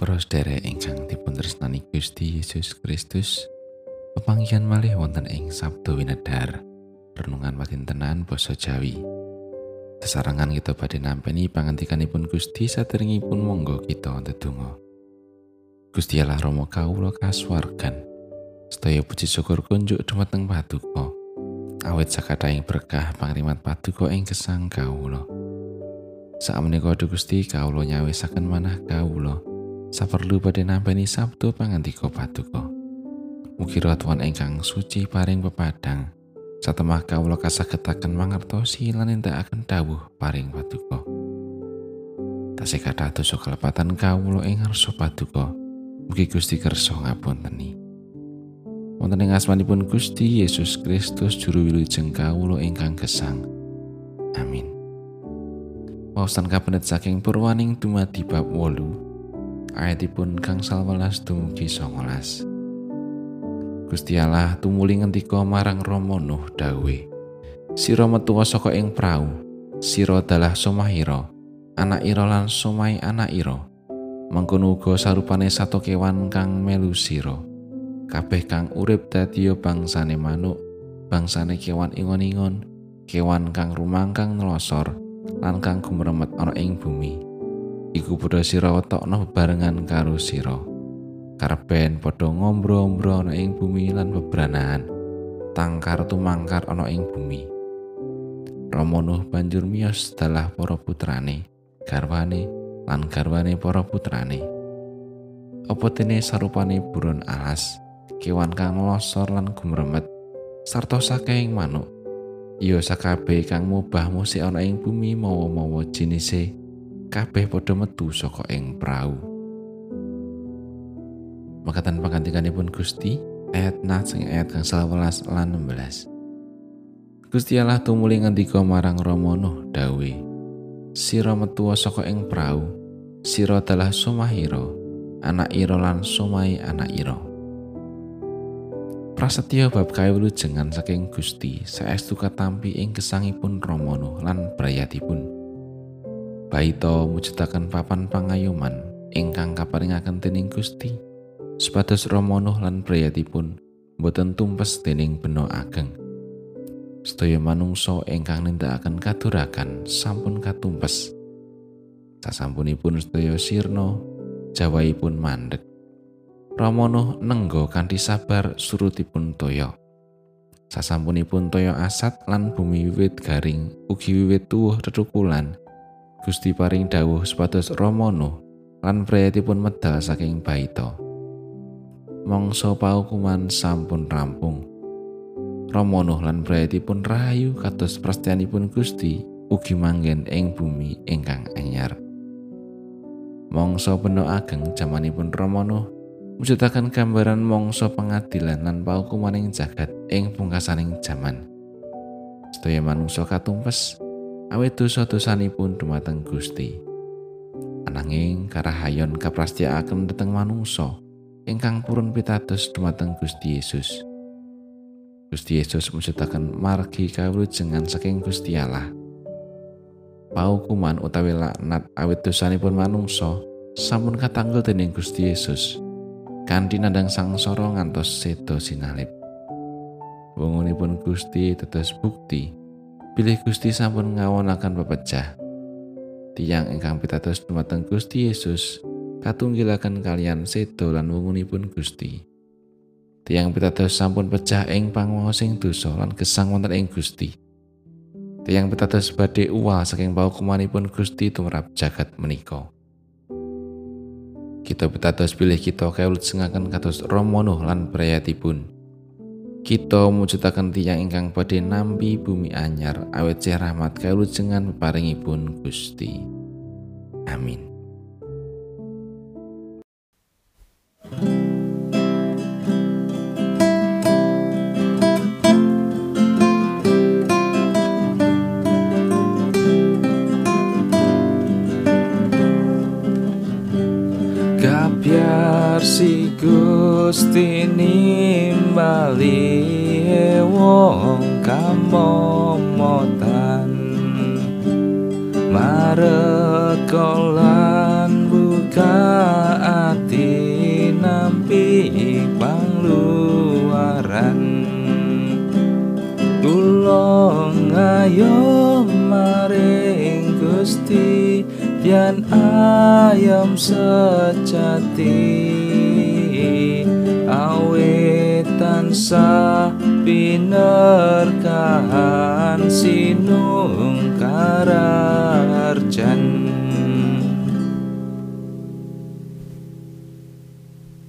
Para sedherek ingkang dipun tresnani Gusti Yesus Kristus, pepanggihan malih wonten ing Sabdo Winedhar, renungan patintenan basa Jawi. Sesarengan kita badhe nampi pangantikanipun Gusti saderengipun monggo kita ndedonga. Gusti Allah Rama kawula kasuwargan. Sedaya puji syukur kunjuk dumateng Paduka. Awit sakataing berkah pangrimat Paduka ing gesang kawula. Sakmenika Gusti kawula nyawisaken manah kawula. Saperlu badhe nampeni sabdo pangantika paduka. Mugi tuan ingkang suci paring pepadang, satemah kawula kasagetaken mangertosi lan nindakaken dawuh paring paduka. Tasih kathah dosa kelepatan kawula ing ngarsa paduka. Mugi Gusti kersa ngapunteni. Wonten ing asmanipun Gusti Yesus Kristus juru wilujeng kawula ingkang gesang. Amin. Wawasan kabinet saking purwaning dumadi bab wolu ayatipun gangsal welas dumugi. Gusti Allah tumuli ngendika marang Rama Nuh dawe. Sira metu saka ing prau, sira dalah somahira, anak ira lan somai anak ira. Mengkono uga sarupane sato kewan kang melu sira. Kabeh kang urip dadi bangsane manuk, bangsane kewan ingon-ingon, kewan kang rumangkang nelosor, lan kang gumremet ana ing bumi. Iku padha sira wetokno bebarengan karo sira. Karben padha ngombro-ombro ana ing bumi lan bebranahan. Tangkar tumangkar ana ing bumi. Romono banjur miyos dalah para putrane, garwane lan garwane para putrane. Apa dene sarupane buron alas, kewan kang losor lan gumremet, sarta saking manuk. Iyo sakabeh kang mubah musik ana ing bumi mawa-mawa jinise kabeh padha metu saka ing prau. Makatan pangantikanipun Gusti ayat sing ayat kang 11 lan 16. Gusti Allah tumuli ngendika marang Rama Nuh dawe. Sira metu saka ing prau, sira dalah sumahira, anak ira lan sumai anak ira. Prasetyo bab kawulujengan saking Gusti saestu katampi ing gesangipun Rama lan brayatipun. Baito mujudaken papan pangayoman ingkang kaparingaken dening Gusti. Supados Romono lan priyatipun boten tumpes dening beno ageng. Sedaya manungsa ingkang nindakaken kadurakan sampun katumpes. Sasampunipun sedaya sirna, jawaipun mandek. Romono nenggo kanthi sabar surutipun toya. Sasampunipun toya asat lan bumi wiwit garing ugi wiwit tuwuh tetukulan. Gusti paring dawuh supados Romono lan priyatipun medal saking baita. Mangsa paukuman sampun rampung. Romono lan priyatipun rahayu kados prastianipun Gusti ugi manggen ing bumi ingkang anyar. Mangsa beno ageng jamanipun Romono mujudaken gambaran mangsa pengadilan lan paukumaning jagat ing pungkasaning jaman. Sedaya manungsa katumpes awet dosa-dosanipun dumateng Gusti. Ananging karahayon kaprastiaken dhateng manungsa ingkang purun pitados dumateng Gusti Yesus. Gusti Yesus mujudaken margi kawulujengan saking Gusti Allah. Paukuman utawi laknat awit dosanipun manungsa sampun katanggel dening Gusti Yesus. Kanthi nandang sangsara ngantos sedo sinalip. Wungunipun Gusti tetes bukti Pilih Gusti sampun ngawonaken pepecah. Tiang ingkang pitados dumateng Gusti Yesus katunggilaken kalian sedo lan wungunipun Gusti. Tiang pitados sampun pecah ing panguwasing dosa lan gesang wonten ing Gusti. Tiang pitados badhe uwal saking paukumanipun Gusti tumrap jagat menika. Kita pitados pilih kita kawulut sengaken kados Romono lan prayatipun. Kita mujudaken tiyang ingkang badhe nampi bumi anyar awet cih rahmat kawulujengan peparingipun Gusti. Amin. Si Gusti kembali. Wong kamomotan. Marekolan buka ati nampi pangluaran Tulong ayo maring gusti Yan ayam sejati tansah pinerkahan sinung kararjan